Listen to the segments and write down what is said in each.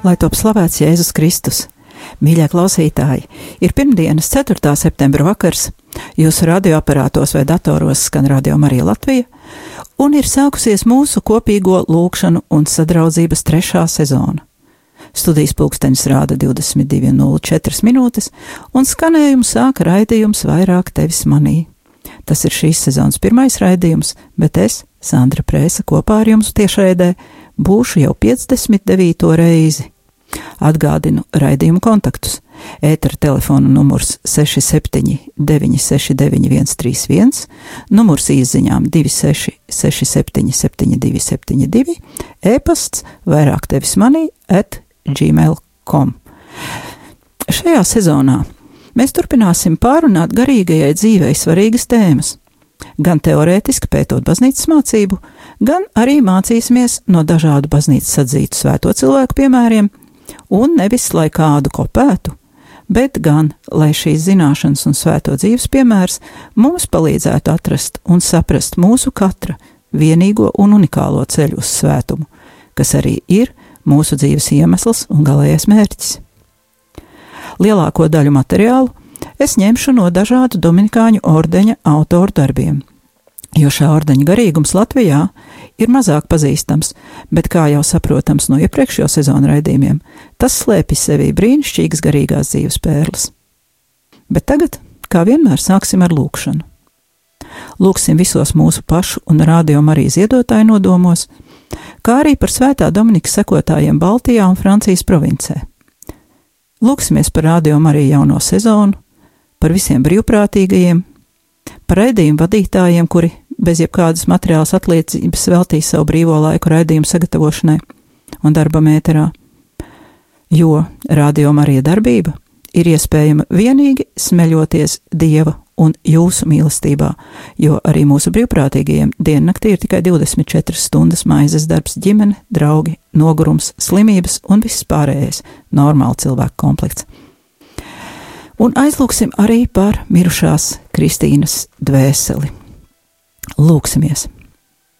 Lai top slavēts Jēzus Kristus! Mīļie klausītāji, ir pirmdienas 4. septembra vakars, jūsu radioaparātos vai datoros skan radio Marija Latvija, un ir sākusies mūsu kopīgo lūkšanu un sadraudzības trešā sezona. Studijas pulkstenis rāda 22.04 minūtes, un skanējumu sāka raidījums vairāk tevis manī. Tas ir šīs sezonas pirmais raidījums, bet es, Sandra Prēsa, kopā ar jums tiešraidē būšu jau 59. reizi. Atgādinu raidījumu kontaktus. Ētera telefona numurs 67969131, numurs īsiņām 2667 7272, e-pasts vairāk tevis manī at gmail.com. Šajā sezonā mēs turpināsim pārunāt garīgajai dzīvei svarīgas tēmas. Gan teorētiski pētot baznīcas mācību, gan arī mācīsimies no dažādu baznīcas atzītu svēto cilvēku piemēriem, un nevis lai kādu kopētu, bet gan lai šīs zināšanas un svēto dzīves piemērs mums palīdzētu atrast un saprast mūsu katra vienīgo un unikālo ceļu uz svētumu, kas arī ir mūsu dzīves iemesls un galīgais mērķis. Lielāko daļu materiālu es ņemšu no dažādu Dominikāņu ordeņa autoru darbiem, jo šā ordeņa garīgums Latvijā ir mazāk pazīstams, bet, kā jau saprotams no iepriekšējo sezonu raidījumiem, tas slēpj sevī brīnišķīgas garīgās dzīves pērles. Bet tagad, kā vienmēr, sāksim ar lūkšanu. Lūksim visos mūsu pašu un rādījumu arī ziedotāju nodomos, kā arī par svētā Dominika sekotājiem Baltijā un Francijas provincē. Lūksimies par rādījumu arī jauno sezonu, par visiem brīvprātīgajiem, par raidījumu vadītājiem, kuri bez jebkādas materiālas atliecības veltīja savu brīvo laiku raidījumu sagatavošanai un darbam ēterā, jo rādījuma arī darbība ir iespējama vienīgi smeļoties Dieva un jūsu mīlestībā, jo arī mūsu brīvprātīgajiem diennaktī ir tikai 24 stundas maizes darbs, ģimene, draugi, nogurums, slimības un viss pārējais - normāla cilvēka komplekts. Un aizlūksim arī par mirušās Kristīnas dvēseli. Lūksimies!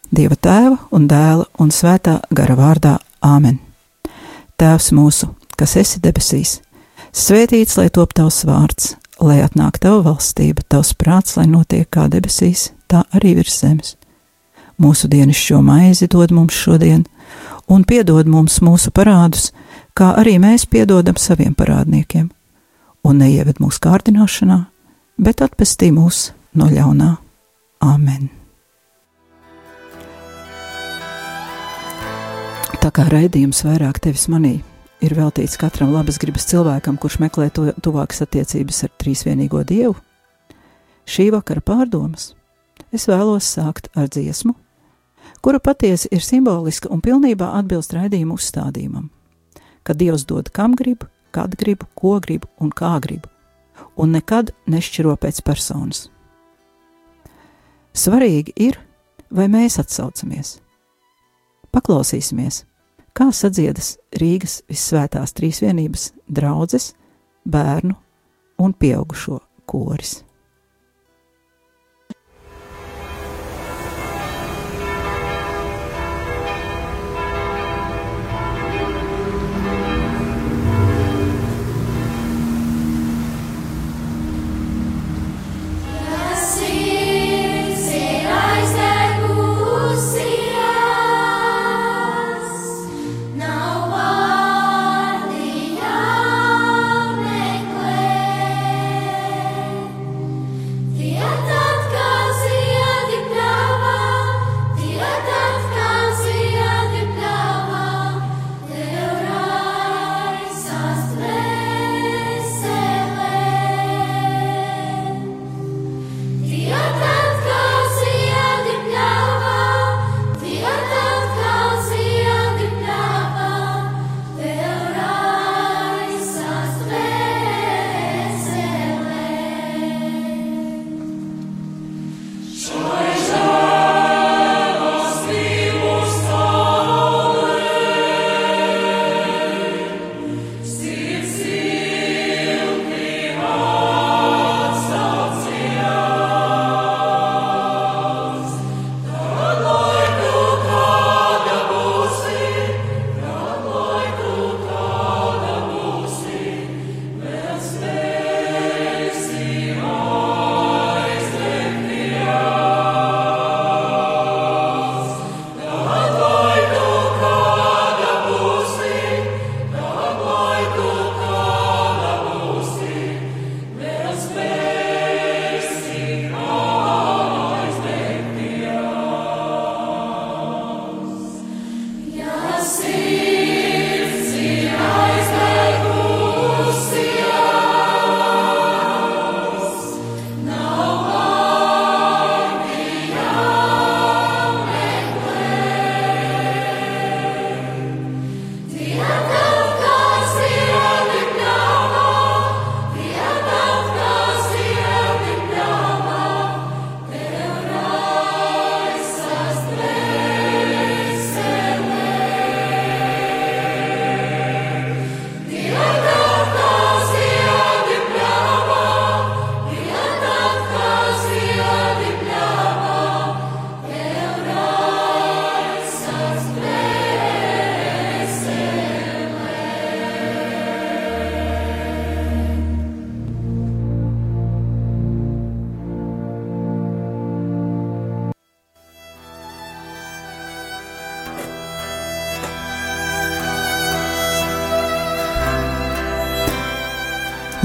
Dieva tēva un dēla un svētā gara vārdā Āmen. Tēvs mūsu, kas esi debesīs, svētīts lai top tavs vārds, lai atnāk tava valstība, tavs prāts, lai notiek kā debesīs, tā arī virs zemes. Mūsu dienascho maizi dod mums šodien, un piedod mums mūsu parādus, kā arī mēs piedodam saviem parādniekiem, un neieved mūsu kārdināšanā, bet atpestī mūs no ļaunā. Āmen! Tā kā raidījums vairāk tevis manī ir veltīts katram labas gribas cilvēkam, kurš meklē to tuvākas attiecības ar trīsvienīgo dievu, šī vakara pārdomas es vēlos sākt ar dziesmu, kura patiesi ir simboliska un pilnībā atbilst raidījuma uzstādījumam, ka Dievs dod kam grib, kad grib, ko grib un kā grib, un nekad nešķiro pēc personas. Svarīgi ir, vai mēs atsaucamies. Paklausīsimies, kā sadziedas Rīgas visvētās trīsvienības draudzes, bērnu un pieaugušo koris. see.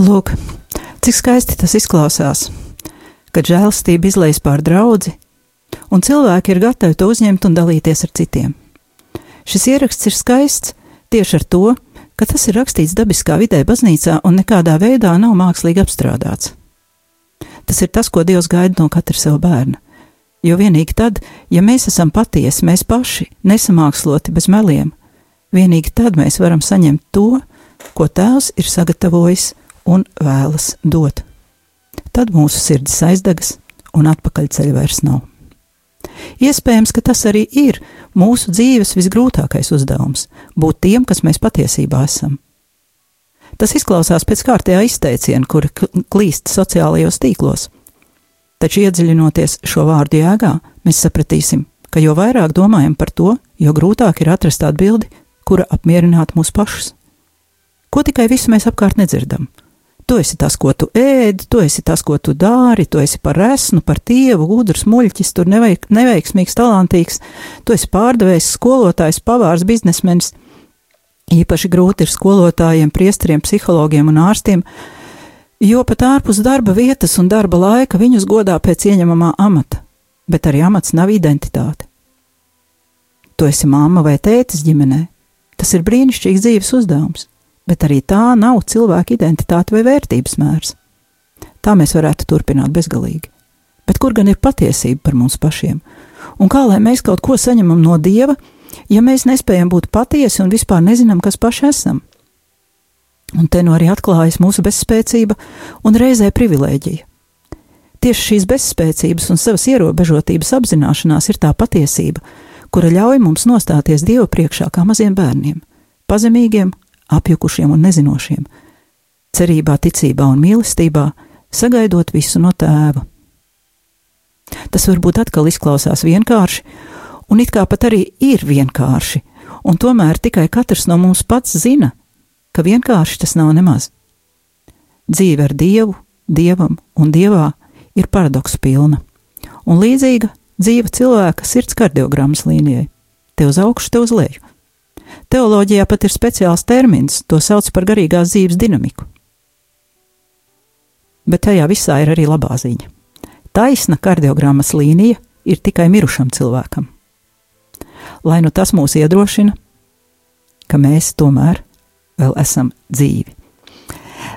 Lūk, cik skaisti tas izklausās, kad žēlastība izlaiž pār draugu, un cilvēki ir gatavi to uzņemt un dalīties ar citiem. Šis ieraksts ir skaists tieši ar to, ka tas ir rakstīts dabiskā vidē, baznīcā un nekādā veidā nav mākslīgi apstrādāts. Tas ir tas, ko Dievs gaida no katra sava bērna. Jo vienīgi tad, ja mēs esam patiesi, mēs paši, nesamāksloti bez meliem, vienīgi tad mēs varam saņemt to, ko Tēvs ir sagatavojis un vēlas dot. Tad mūsu sirds aizdegas un atpakaļceļa vairs nav. Iespējams, ka tas arī ir mūsu dzīves visgrūtākais uzdevums - būt tiem, kas mēs patiesībā esam. Tas izklausās pēc kārtējā izteiciena, kura klīst sociālajos tīklos. Taču iedziļinoties šo vārdu jēgā, mēs sapratīsim, ka jo vairāk domājam par to, jo grūtāk ir atrast atbildi, kura apmierinātu mūs pašus. Ko tikai visu mēs apkārt nedzirdam? Tu esi tas, ko tu ēdi, tu esi tas, ko tu dari, tu esi par resnu, par tievu, gudrs, muļķis, tur neveik, neveiksmīgs, talantīgs, tu esi pārdevējs, skolotājs, pavārs, biznesmenis. Īpaši grūti ir skolotājiem, priesteriem, psihologiem un ārstiem, jo pat ārpus darba vietas un darba laika viņus godā pēc ieņemamā amata, bet arī amats nav identitāte. Tu esi mamma vai tētis ģimenē. Tas ir brīnišķīgs dzīves uzdevums bet arī tā nav cilvēka identitāte vai vērtības mērs. Tā mēs varētu turpināt bezgalīgi. Bet kur gan ir patiesība par mums pašiem? Un kā lai mēs kaut ko saņemam no Dieva, ja mēs nespējam būt patiesi un vispār nezinām, kas paši esam? Un te nu arī atklājas mūsu bezspēcība un reizē privilēģija. Tieši šīs bezspēcības un savas ierobežotības apzināšanās ir tā patiesība, kura ļauj mums nostāties Dieva priekšā kā maziem bērniem, pazemīgiem apjukušiem un nezinošiem, cerībā, ticībā un mīlestībā, sagaidot visu no tēva. Tas varbūt atkal izklausās vienkārši, un it kā pat arī ir vienkārši, un tomēr tikai katrs no mums pats zina, ka vienkārši tas nav nemaz. Dzīve ar Dievu, Dievam un Dievā ir paradoksu pilna, un līdzīga dzīve cilvēka sirds kardiogrammas līnijai - te uz augšu, te uz leju. Teoloģijā pat ir speciāls termins, to sauc par garīgās dzīves dinamiku. Bet tajā visā ir arī labā ziņa. Taisna kardiogrammas līnija ir tikai mirušam cilvēkam. Lai nu tas mūs iedrošina, ka mēs tomēr vēl esam dzīvi.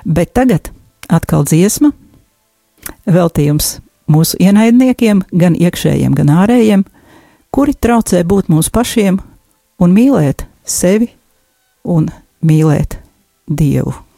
Bet tagad atkal dziesma, veltījums mūsu ienaidniekiem, gan iekšējiem, gan ārējiem, kuri traucē būt mums pašiem un mīlēt sevi un mīlēt Dievu.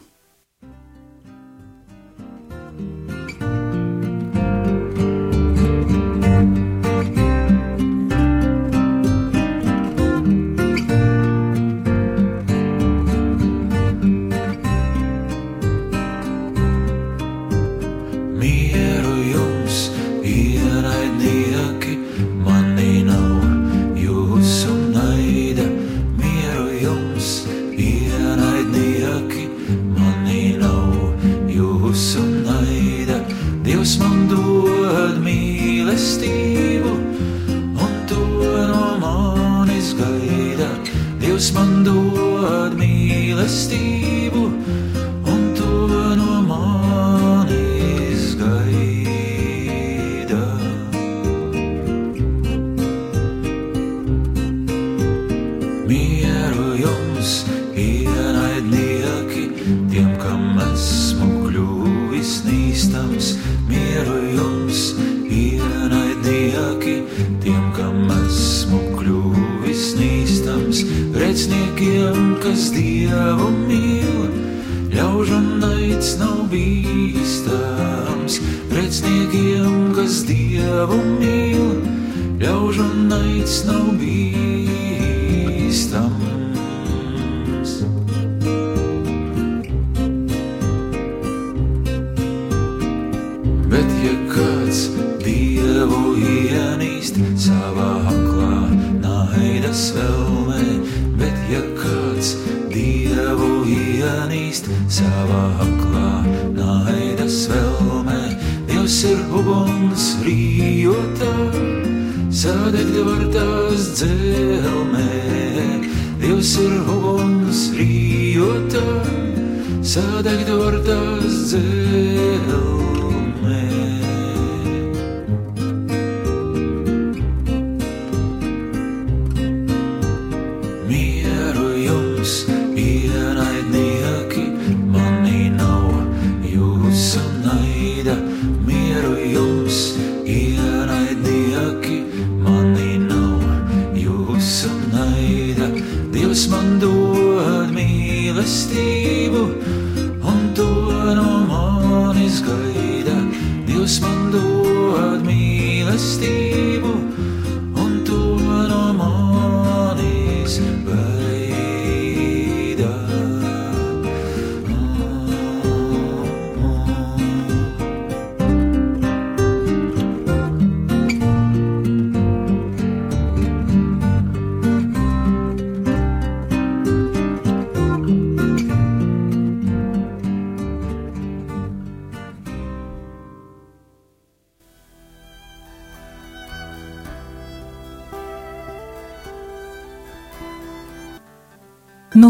Naids nav bīstams. Bet, ja kāds dievu ienīst savā aklā, naidas vēlmē, bet, ja kāds dievu ienīst savā aklā, naidas vēlmē, Dievs ir uguns rījotā, sadegt var tās dzelmē. Dievs ir uguns rījotā, sadegtu ar tās dzelmē. Mieru jums, ienaidnieki, manī nav jūsu naida. Mieru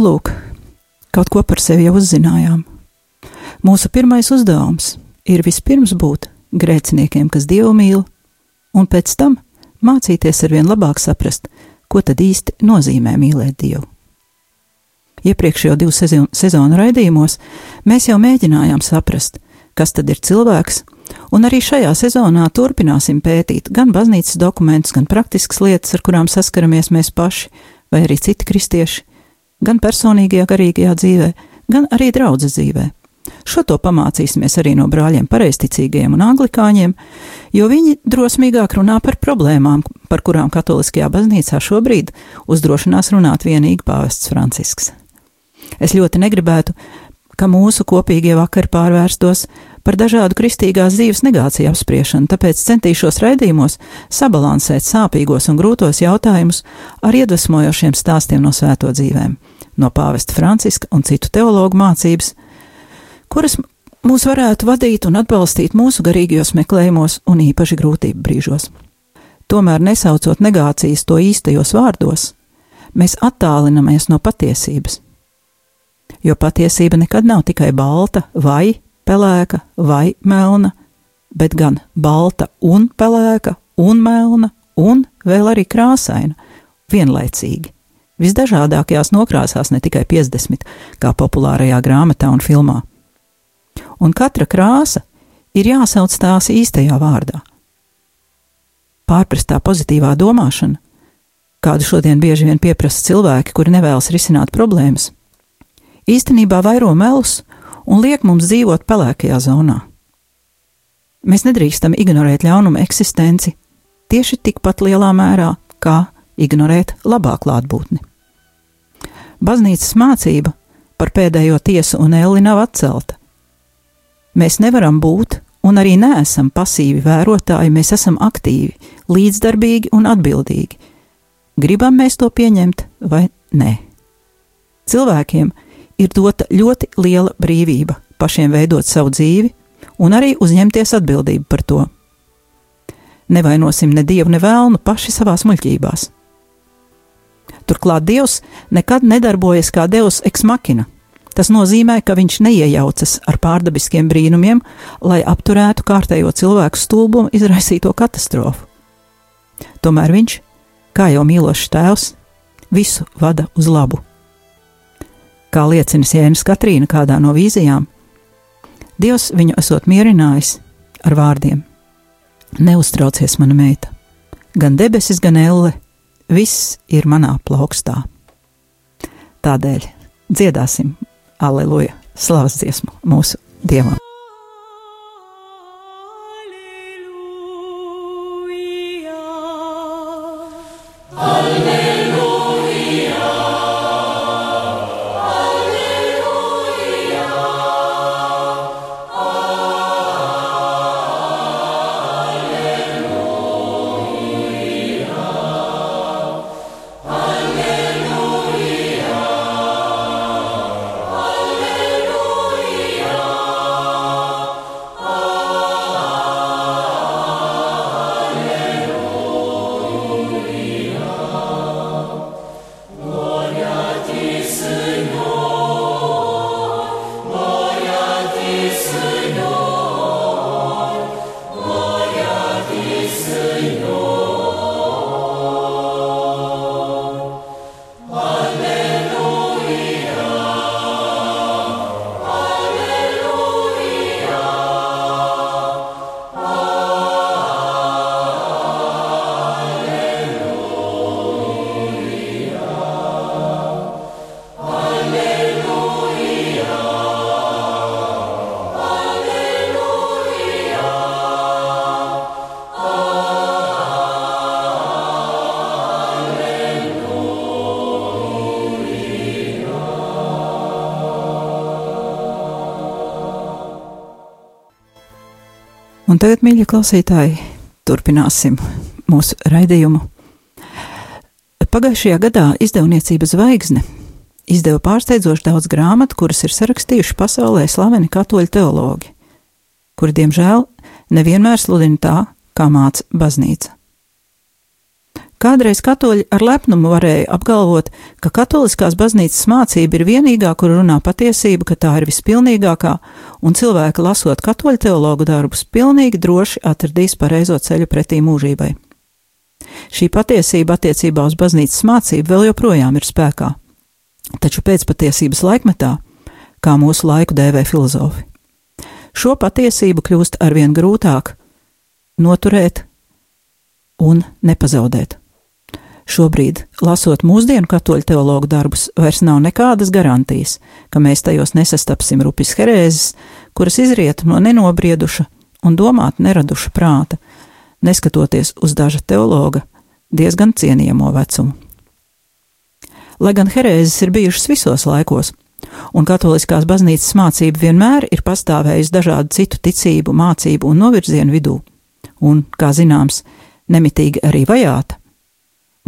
Nu, lūk, kaut ko par sevi jau uzzinājām. Mūsu pirmais uzdevums ir vispirms būt grēciniekiem, kas Dievu mīl, un pēc tam mācīties ar vien labāk saprast, ko tad īsti nozīmē mīlēt Dievu. Iepriekšējo divu sezonu raidījumos mēs jau mēģinājām saprast, kas tad ir cilvēks, un arī šajā sezonā turpināsim pētīt gan baznīcas dokumentus, gan praktiskas lietas, ar kurām saskaramies mēs paši, vai arī citi kristieši, gan personīgajā garīgajā dzīvē, gan arī draudzes dzīvē. Šo to pamācīsimies arī no brāļiem pareizticīgajiem un anglikāņiem, jo viņi drosmīgāk runā par problēmām, par kurām katoliskajā baznīcā šobrīd uzdrošinās runāt vienīgi pāvests Francisks. Es ļoti negribētu, ka mūsu kopīgie vakari pārvērstos par dažādu kristīgās dzīves negāciju apspriešanu, tāpēc centīšos raidījumos sabalansēt sāpīgos un grūtos jautājumus ar iedvesmojošiem stāstiem no svēto dzīvēm, no pāvesta Franciska un citu teologu mācības, kuras mūs varētu vadīt un atbalstīt mūsu garīgajos meklējumos un īpaši grūtību brīžos. Tomēr nesaucot negācijas to īstajos vārdos, mēs attālinamies no patiesības. Jo patiesība nekad nav tikai balta, vai pelēka, vai melna, bet gan balta un pelēka, un melna, un vēl arī krāsaina, vienlaicīgi. Visdažādākajās nokrāsās, ne tikai 50, kā populārajā grāmatā un filmā. Un katra krāsa ir jāsauc tās īstajā vārdā. Pārprastā pozitīvā domāšana, kādu šodien bieži vien pieprasa cilvēki, kuri nevēlas risināt problēmas, īstenībā vairo melus un liek mums dzīvot pelēkajā zonā. Mēs nedrīkstam ignorēt ļaunuma eksistenci tieši tikpat lielā mērā, kā ignorēt labā klātbūtni. Baznīcas mācība par pēdējo tiesu un elli nav atcelta. Mēs nevaram būt un arī neesam pasīvi vērotāji, mēs esam aktīvi, līdzdarbīgi un atbildīgi. Gribam mēs to pieņemt vai nē? Cilvēkiem ir dota ļoti liela brīvība pašiem veidot savu dzīvi un arī uzņemties atbildību par to. Nevainosim ne dievu, ne vēlnu paši savās muļķībās. Turklāt Dievs nekad nedarbojas kā Dievs ex machina. Tas nozīmē, ka viņš neiejaucas ar pārdabiskiem brīnumiem, lai apturētu kārtējo cilvēku stulbumu izraisīto katastrofu. Tomēr viņš, kā jau mīlošs tēvs, visu vada uz labu. Kā liecina Jēnas Katrīna kādā no vīzijām, Dievs viņu esot mierinājis ar vārdiem: Neuztraucies, mana meita, gan debesis, gan elle, viss ir manā plaukstā. Tādēļ dziedāsim, aleluja, slavas dziesmu mūsu Dievam! Un tagad, mīļie klausītāji, turpināsim mūsu raidījumu. Pagājušajā gadā izdevniecība Zvaigzne izdeva pārsteidzoši daudz grāmatu, kuras ir sarakstījuši pasaulē slaveni katoļu teologi, kuri, diemžēl, nevienmēr sludina tā, kā māca baznīca. Kādreiz katoļi ar lepnumu varēja apgalvot, ka katoliskās baznīcas mācība ir vienīgā, kur runā patiesība, ka tā ir vispilnīgākā, un cilvēki, lasot katoļu teologu darbus, pilnīgi droši atradīs pareizo ceļu pretī mūžībai. Šī patiesība attiecībā uz baznīcas mācību vēl joprojām ir spēkā, taču pēcpatiesības laikmetā, kā mūsu laiku dēvē filozofi, šo patiesību kļūst arvien grūtāk noturēt un nepazaudēt. Šobrīd, lasot mūsdienu katoļu teologu darbus, vairs nav nekādas garantijas, ka mēs tajos nesastapsim rupjas herēzes, kuras izriet no nenobrieduša un domāt neraduša prāta, neskatoties uz daža teologa diezgan cienījamo vecumu. Lai gan herēzes ir bijušas visos laikos, un katoliskās baznīcas mācība vienmēr ir pastāvējusi dažādu citu ticību, mācību un novirzienu vidū, un, kā zināms, nemitīgi arī vajāta,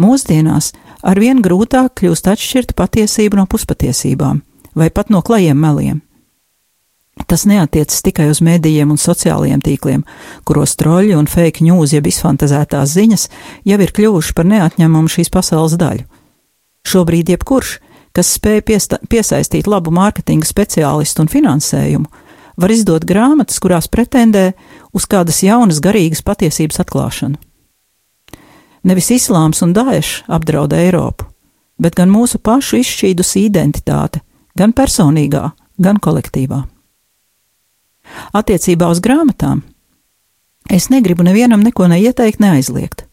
Mūsdienās arvien grūtāk kļūst atšķirt patiesību no puspatiesībām, vai pat no klajiem meliem. Tas neatiecas tikai uz medijiem un sociālajiem tīkliem, kuros troļļi un fake news, jeb izfantazētās ziņas, jau ir kļuvuši par neatņemumu šīs pasaules daļu. Šobrīd jebkurš, kas spēj piesaistīt labu mārketinga speciālistu un finansējumu, var izdot grāmatas, kurās pretendē uz kādas jaunas garīgas patiesības atklāšanu. Nevis islāms un daešs apdraud Eiropu, bet gan mūsu pašu izšķīdusi identitāte, gan personīgā, gan kolektīvā. Attiecībā uz grāmatām es negribu nevienam neko neieteikt, neaizliegt.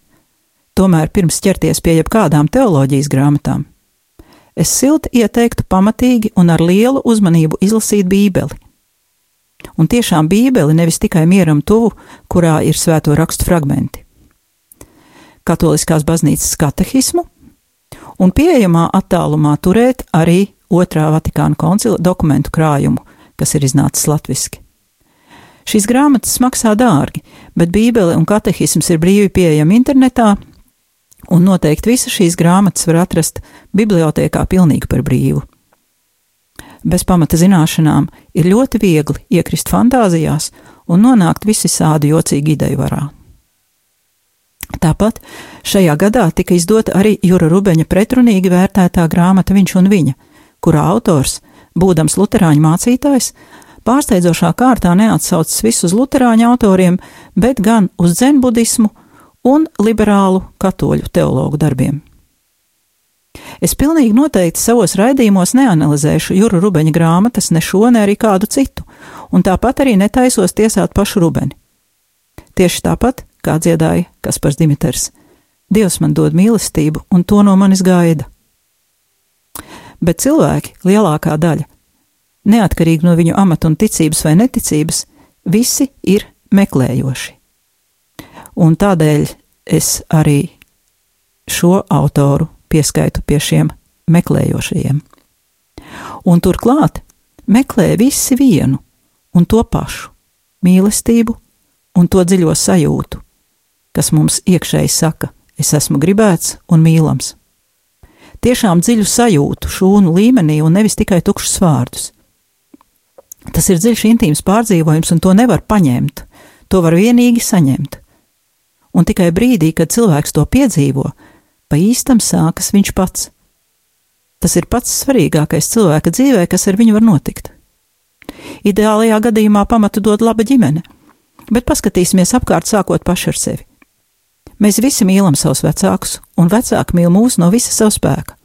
Tomēr pirms ķerties pie jebkādām teoloģijas grāmatām, es silti ieteiktu pamatīgi un ar lielu uzmanību izlasīt Bībeli. Un tiešām Bībeli nevis tikai mieram tuvu, kurā ir svēto rakstu fragmenti katoliskās baznīcas katehismu un pieejamā attālumā turēt arī otrā Vatikāna koncila dokumentu krājumu, kas ir iznācis latviski. Šīs grāmatas maksā dārgi, bet Bībele un katehisms ir brīvi pieejami internetā, un noteikti visas šīs grāmatas var atrast bibliotekā pilnīgi par brīvu. Bez pamata zināšanām ir ļoti viegli iekrist fantāzijās un nonākt visisādi jocīgu ideju varā. Tāpat šajā gadā tika izdota arī Jura Rubeņa pretrunīgi vērtētā grāmata Viņš un viņa, kurā autors, būdams luterāņu mācītājs, pārsteidzošā kārtā neatsaucas visus luterāņu autoriem, bet gan uz dzenbudismu un liberālu katoļu teologu darbiem. Es pilnīgi noteikti savos raidījumos neanalizēšu Jura Rubeņa grāmatas, ne šo, ne arī kādu citu, un tāpat arī netaisos tiesāt pašu Rubeni. Tieši tāpat kā dziedāja Kaspars Dimiters. Dievs man dod mīlestību, un to no manis gaida. Bet cilvēki, lielākā daļa, neatkarīgi no viņu amata un ticības vai neticības, visi ir meklējoši. Un tādēļ es arī šo autoru pieskaitu pie šiem meklējošajiem. Un turklāt meklē visi vienu un to pašu - mīlestību un to dziļo sajūtu, kas mums iekšēji saka, es esmu gribēts un mīlams. Tiešām dziļu sajūtu, šūnu līmenī un nevis tikai tukšus vārdus. Tas ir dziļš, intīms pārdzīvojums, un to nevar paņemt. To var vienīgi saņemt. Un tikai brīdī, kad cilvēks to piedzīvo, pa īstam sākas viņš pats. Tas ir pats svarīgākais cilvēka dzīvē, kas ar viņu var notikt. Ideālajā gadījumā pamatu dod laba ģimene, bet paskatīsimies apkārt sākot paši ar sevi. Mēs visi mīlam savus vecākus, un vecāki mīl mūs no visa sava spēka.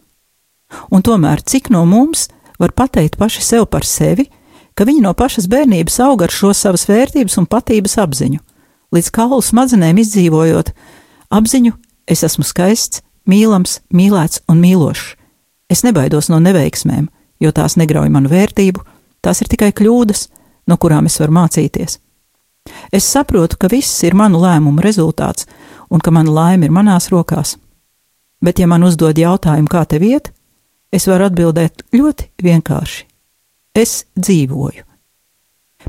Un tomēr, cik no mums var pateikt paši sev par sevi, ka viņi no pašas bērnības aug ar šo savas vērtības un patības apziņu, līdz kaulu smadzenēm izdzīvojot apziņu, es esmu skaists, mīlams, mīlēts un mīlošs. Es nebaidos no neveiksmēm, jo tās negrauj manu vērtību, tās ir tikai kļūdas, no kurām es varu mācīties. Es saprotu, ka viss ir manu lēmumu rezultāts, un ka mana laime ir manās rokās. Bet, ja man uzdod jautājumu, kā tev iet, es varu atbildēt ļoti vienkārši: Es dzīvoju.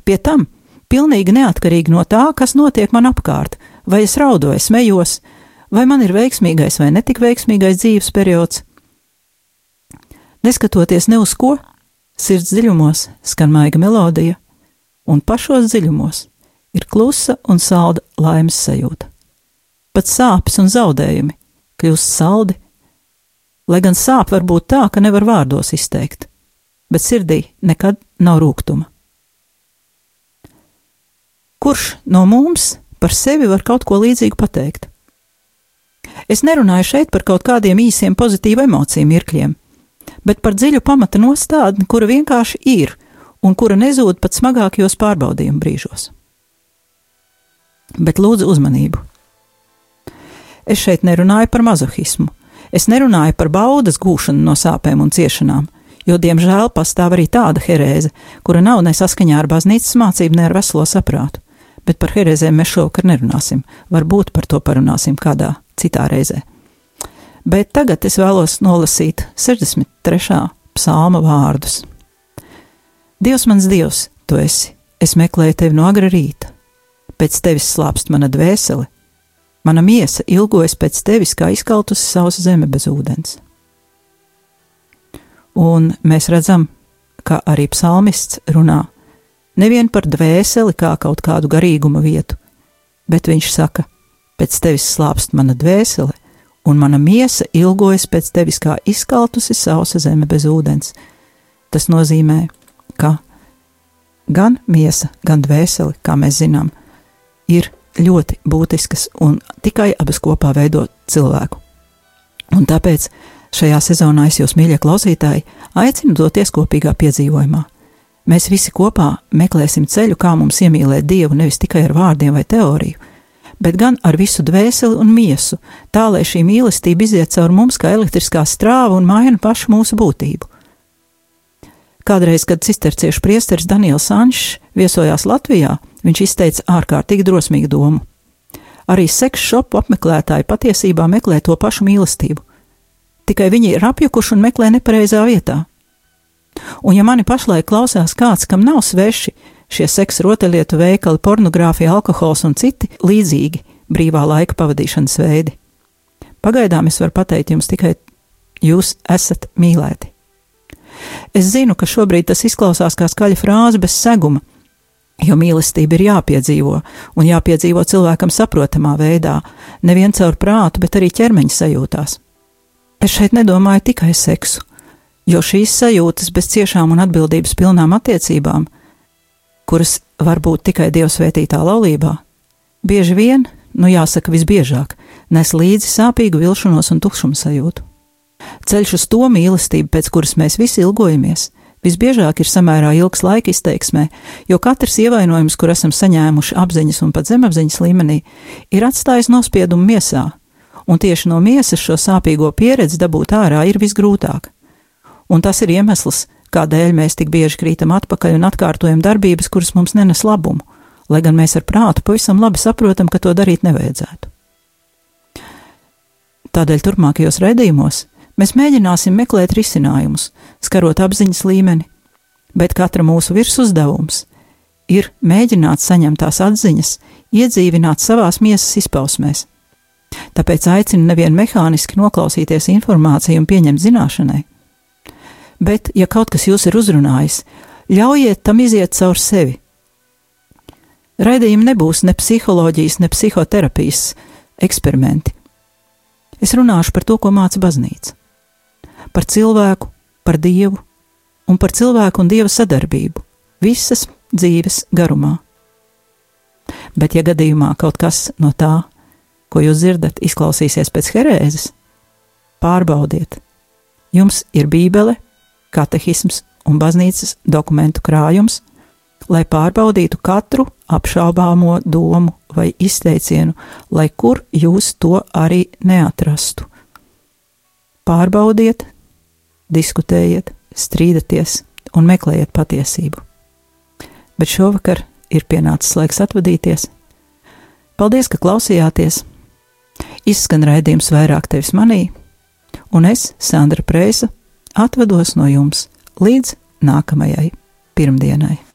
Pie tam Pilnīgi neatkarīgi no tā, kas notiek man apkārt, vai es raudu vai smējos, vai man ir veiksmīgais vai netik veiksmīgais dzīves periods. Neskatoties ne uz ko, sirds dziļumos skan maiga melodija, un pašos dziļumos ir klusa un salda laimes sajūta. Pat sāpes un zaudējumi kļūst saldi, lai gan sāp var būt tā, ka nevar vārdos izteikt, bet sirdī nekad nav rūkuma. Kurš no mums par sevi var kaut ko līdzīgu pateikt? Es nerunāju šeit par kaut kādiem īsiem pozitīvu emociju mirkļiem, bet par dziļu pamata nostādni, kura vienkārši ir un kura nezūd pat smagākajos pārbaudījumu brīžos. Bet lūdzu uzmanību! Es šeit nerunāju par mazohismu, es nerunāju par baudas gūšanu no sāpēm un ciešanām, jo, diemžēl, pastāv arī tāda herēze, kura nav nesaskaņā ar baznīcas mācību, ne ar veselo saprātu. Bet par herēzēm mēs šovakar nerunāsim, varbūt par to parunāsim kādā citā reizē. Bet tagad es vēlos nolasīt 63. psalma vārdus. Dievs, mans Dievs, tu esi, es meklēju tevi no agra rīta, pēc tevis slāpst mana dvēsele, mana miesa ilgojas pēc tevis, kā izkaltusi savas zeme bez ūdens. Un mēs redzam, ka arī psalmists runā nevien par dvēseli kā kaut kādu garīguma vietu, bet viņš saka, pēc tevis slāpst mana dvēsele, un mana miesa ilgojas pēc tevis kā izkaltusi sausa zeme bez ūdens. Tas nozīmē, ka gan miesa, gan dvēsele, kā mēs zinām, ir ļoti būtiskas un tikai abas kopā veido cilvēku. Un tāpēc šajā sezonā es jūs, mīļie klausītāji, aicinu doties kopīgā piedzīvojumā. Mēs visi kopā meklēsim ceļu, kā mums iemīlēt Dievu nevis tikai ar vārdiem vai teoriju, bet gan ar visu dvēseli un miesu, tā lai šī mīlestība iziet caur mums kā elektriskā strāva un maina pašu mūsu būtību. Kādreiz, kad cisterciešu priesteris Daniels Sančs viesojās Latvijā, viņš izteica ārkārtīgi drosmīgu domu. Arī seksu šopu apmeklētāji patiesībā meklē to pašu mīlestību. Tikai viņi ir apjukuši un meklē nepareizā vietā. Un ja mani pašlaik klausās kāds, kam nav sveši šie seksa rotaļlietu veikali, pornogrāfija, alkohols un citi līdzīgi brīvā laika pavadīšanas veidi, pagaidām es varu pateikt jums tikai, jūs esat mīlēti. Es zinu, ka šobrīd tas izklausās kā skaļa frāze bez seguma, jo mīlestība ir jāpiedzīvo, un jāpiedzīvo cilvēkam saprotamā veidā, nevien caur prātu, bet arī ķermeņa sajūtās. Es šeit nedomāju tikai seksu, jo šīs sajūtas bez ciešām un atbildības pilnām attiecībām, kuras var būt tikai dievsvētītā laulībā, bieži vien, nu jāsaka visbiežāk, nes līdzi sāpīgu vilšanos un tukšumu sajūtu. Ceļš uz to mīlestību, pēc kuras mēs visi ilgojamies, visbiežāk ir samērā ilgs laika izteiksmē, jo katrs ievainojums, kur esam saņēmuši apziņas un pat zemapziņas līmenī, ir atstājis nospiedumu miesā, un tieši no miesas šo sāpīgo pieredzi dabūt ārā ir visgrūtāk. Un tas ir iemesls, kādēļ mēs tik bieži krītam atpakaļ un atkārtojam darbības, kuras mums nenes labumu, lai gan mēs ar prātu pavisam labi saprotam, ka to darīt nevajadzētu. Tādēļ turpmākajos raidījumos mēs mēģināsim meklēt risinājumus, skarot apziņas līmeni, bet katra mūsu virsuzdevums ir mēģināt saņemt tās atziņas, iedzīvināt savās miesas izpausmēs. Tāpēc aicinu nevien mehāniski noklausīties informāciju un pieņemt zināšanai, bet, ja kaut kas jūs ir uzrunājis, ļaujiet tam iziet caur sevi. Raidījumi nebūs ne psiholoģijas, ne psihoterapijas eksperimenti. Es runāšu par to, ko māca baznīca. Par cilvēku, par dievu un par cilvēku un dieva sadarbību visas dzīves garumā. Bet, ja gadījumā kaut kas no tā, ko jūs dzirdat, izklausīsies pēc herēzes, pārbaudiet. Jums ir Bībele, katehisms un baznīcas dokumentu krājums, lai pārbaudītu katru apšaubāmo domu vai izteicienu, lai kur jūs to arī neatrastu. Pārbaudiet, diskutējiet, strīdaties un meklējiet patiesību. Bet šovakar ir pienācis laiks atvadīties. Paldies, ka klausījāties! Izskan raidījums vairāk tevis manī, un es, Sandra Preisa, atvados no jums līdz nākamajai pirmdienai.